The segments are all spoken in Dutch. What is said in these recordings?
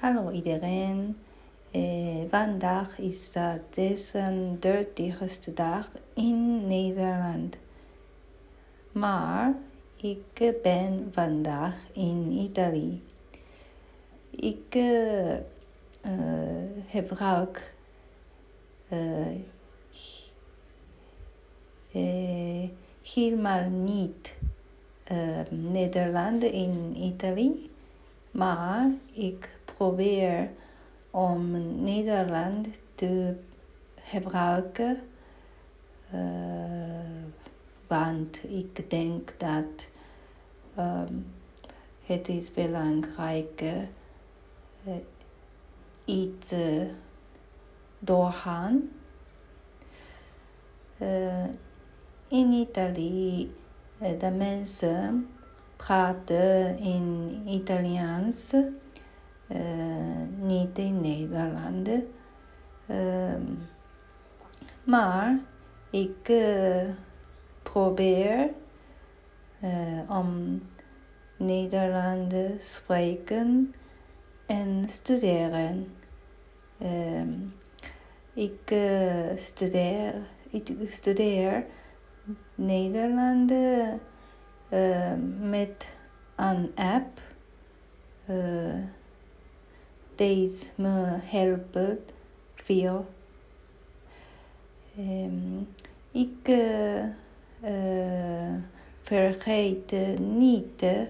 Hallo iedereen. Uh, vandaag is de 36e dag in Nederland. Maar ik ben vandaag in Italië. Ik uh, uh, gebruik helemaal niet Nederland in Italië. Maar ik probeer om Nederland te gebruiken. Uh, want ik denk dat um, het is belangrijk uh, iets uh, in Italië, de mensen praten in Italiaans. Uh, niet in Nederland. Uh, maar ik uh, probeer om Nederlands spreken en studeren. Ehm, ik, studeer, ik studeer Nederland met een app. Deze me helpen veel. Um, ik uh, vergeet niet uh,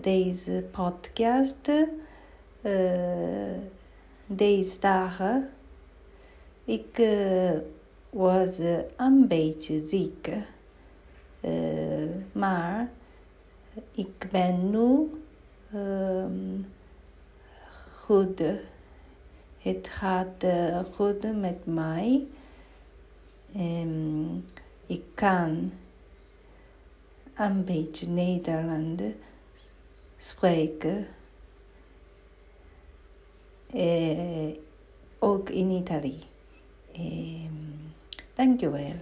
deze podcast deze dagen. Ik was een beetje ziek, maar ik ben nu um, goed. Het gaat uh, goed met mij. Um, ik kan een beetje Nederlands spreken. Uh, ook in Italië. Um, dankjewel.